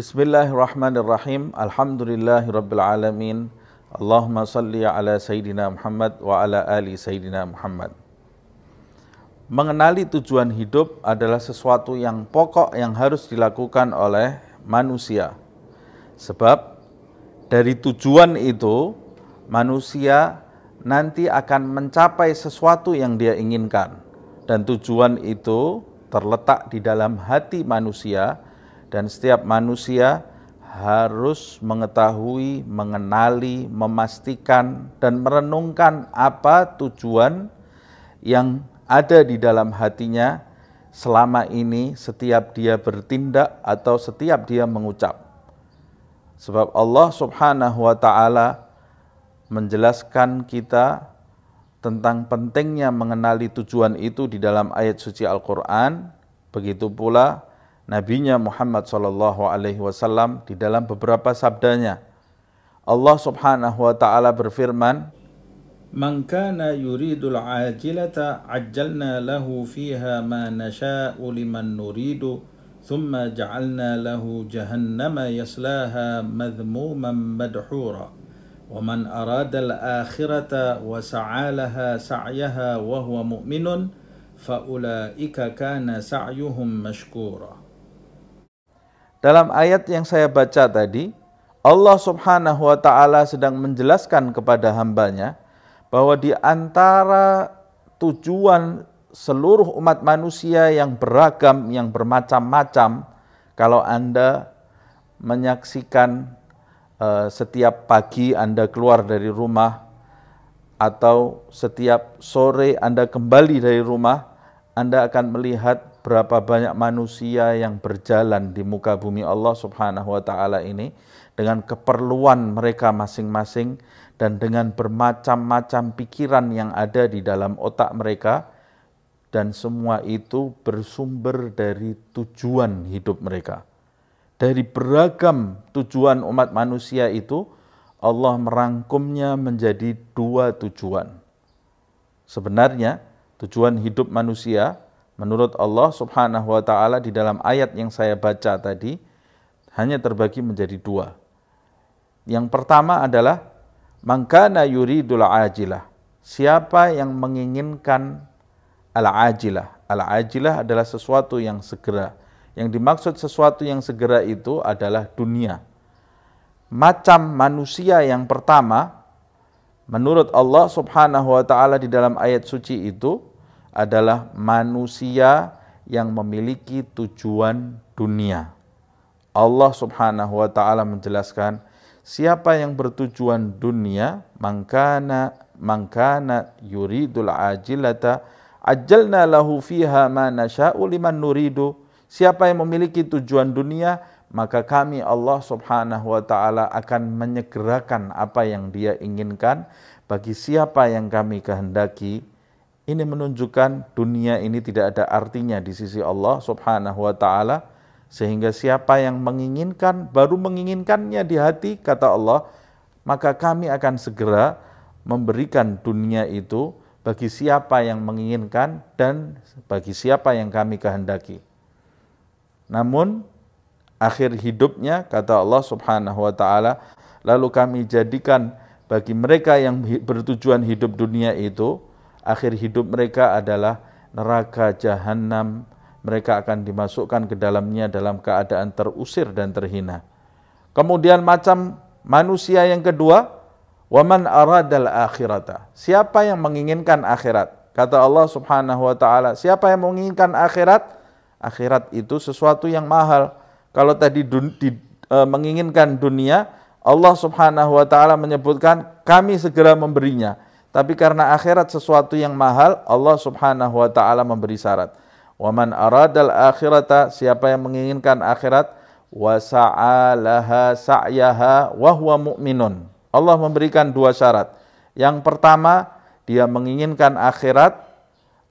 Bismillahirrahmanirrahim. Alhamdulillahirabbil alamin. Allahumma salli ala sayyidina Muhammad wa ala ali sayyidina Muhammad. Mengenali tujuan hidup adalah sesuatu yang pokok yang harus dilakukan oleh manusia. Sebab dari tujuan itu manusia nanti akan mencapai sesuatu yang dia inginkan dan tujuan itu terletak di dalam hati manusia dan setiap manusia harus mengetahui, mengenali, memastikan dan merenungkan apa tujuan yang ada di dalam hatinya selama ini setiap dia bertindak atau setiap dia mengucap. Sebab Allah Subhanahu wa taala menjelaskan kita tentang pentingnya mengenali tujuan itu di dalam ayat suci Al-Qur'an, begitu pula nabinya Muhammad sallallahu alaihi wasallam di dalam beberapa sabdanya. Allah Subhanahu wa taala berfirman, "Man kana yuridul ajilata ajjalna lahu fiha ma nasha'u liman nuridu." ثم جعلنا له جهنم يصلاها مذموما مدحورا ومن أراد الآخرة وسعى لها سعيها وهو مؤمن فأولئك كان سعيهم مشكورا Dalam ayat yang saya baca tadi, Allah Subhanahu wa taala sedang menjelaskan kepada hambanya bahwa di antara tujuan seluruh umat manusia yang beragam, yang bermacam-macam, kalau Anda menyaksikan uh, setiap pagi Anda keluar dari rumah atau setiap sore Anda kembali dari rumah, Anda akan melihat berapa banyak manusia yang berjalan di muka bumi Allah Subhanahu wa taala ini dengan keperluan mereka masing-masing dan dengan bermacam-macam pikiran yang ada di dalam otak mereka dan semua itu bersumber dari tujuan hidup mereka. Dari beragam tujuan umat manusia itu, Allah merangkumnya menjadi dua tujuan. Sebenarnya, tujuan hidup manusia menurut Allah Subhanahu wa taala di dalam ayat yang saya baca tadi hanya terbagi menjadi dua. Yang pertama adalah mangkana yuridul ajilah. Siapa yang menginginkan al-ajilah. Al-ajilah adalah sesuatu yang segera. Yang dimaksud sesuatu yang segera itu adalah dunia. Macam manusia yang pertama, menurut Allah subhanahu wa ta'ala di dalam ayat suci itu, adalah manusia yang memiliki tujuan dunia. Allah subhanahu wa ta'ala menjelaskan, siapa yang bertujuan dunia, mangkana, mangkana yuridul ajilata, Ajalna lahu fiha ma nasya'u liman nuridu. Siapa yang memiliki tujuan dunia, maka kami Allah Subhanahu wa taala akan menyegerakan apa yang Dia inginkan bagi siapa yang kami kehendaki. Ini menunjukkan dunia ini tidak ada artinya di sisi Allah Subhanahu wa taala sehingga siapa yang menginginkan baru menginginkannya di hati kata Allah maka kami akan segera memberikan dunia itu bagi siapa yang menginginkan dan bagi siapa yang kami kehendaki. Namun akhir hidupnya kata Allah Subhanahu wa taala lalu kami jadikan bagi mereka yang bertujuan hidup dunia itu akhir hidup mereka adalah neraka jahanam mereka akan dimasukkan ke dalamnya dalam keadaan terusir dan terhina. Kemudian macam manusia yang kedua Waman aradal akhirata. Siapa yang menginginkan akhirat? Kata Allah Subhanahu wa taala, siapa yang menginginkan akhirat? Akhirat itu sesuatu yang mahal. Kalau tadi dun, di, e, menginginkan dunia, Allah Subhanahu wa taala menyebutkan kami segera memberinya. Tapi karena akhirat sesuatu yang mahal, Allah Subhanahu wa taala memberi syarat. Waman aradal akhirata, siapa yang menginginkan akhirat, wa sa'alaha sa'yaha wa huwa mu'minun Allah memberikan dua syarat. Yang pertama, dia menginginkan akhirat,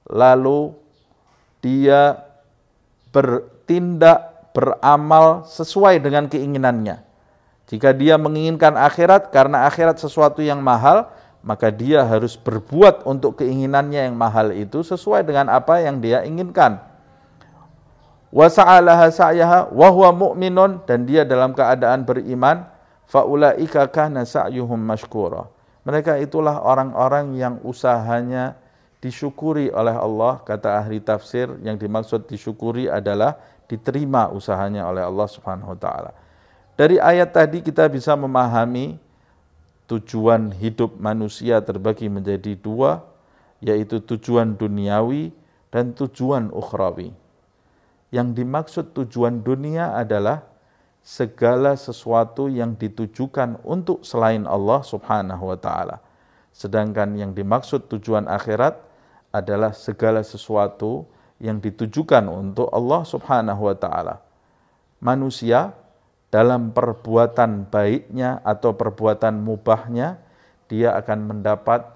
lalu dia bertindak, beramal sesuai dengan keinginannya. Jika dia menginginkan akhirat karena akhirat sesuatu yang mahal, maka dia harus berbuat untuk keinginannya yang mahal itu sesuai dengan apa yang dia inginkan. wa sa'alaha sa'yaha wa huwa dan dia dalam keadaan beriman faulaika kana sa'yuhum mashkura. Mereka itulah orang-orang yang usahanya disyukuri oleh Allah, kata ahli tafsir yang dimaksud disyukuri adalah diterima usahanya oleh Allah Subhanahu wa taala. Dari ayat tadi kita bisa memahami tujuan hidup manusia terbagi menjadi dua, yaitu tujuan duniawi dan tujuan ukhrawi. Yang dimaksud tujuan dunia adalah segala sesuatu yang ditujukan untuk selain Allah Subhanahu wa taala. Sedangkan yang dimaksud tujuan akhirat adalah segala sesuatu yang ditujukan untuk Allah Subhanahu wa taala. Manusia dalam perbuatan baiknya atau perbuatan mubahnya dia akan mendapat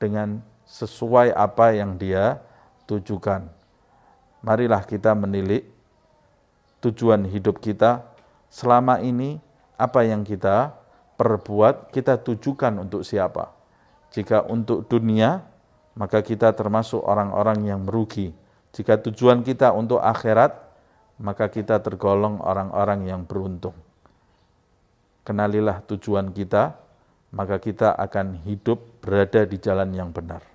dengan sesuai apa yang dia tujukan marilah kita menilik tujuan hidup kita selama ini apa yang kita perbuat kita tujukan untuk siapa. Jika untuk dunia, maka kita termasuk orang-orang yang merugi. Jika tujuan kita untuk akhirat, maka kita tergolong orang-orang yang beruntung. Kenalilah tujuan kita, maka kita akan hidup berada di jalan yang benar.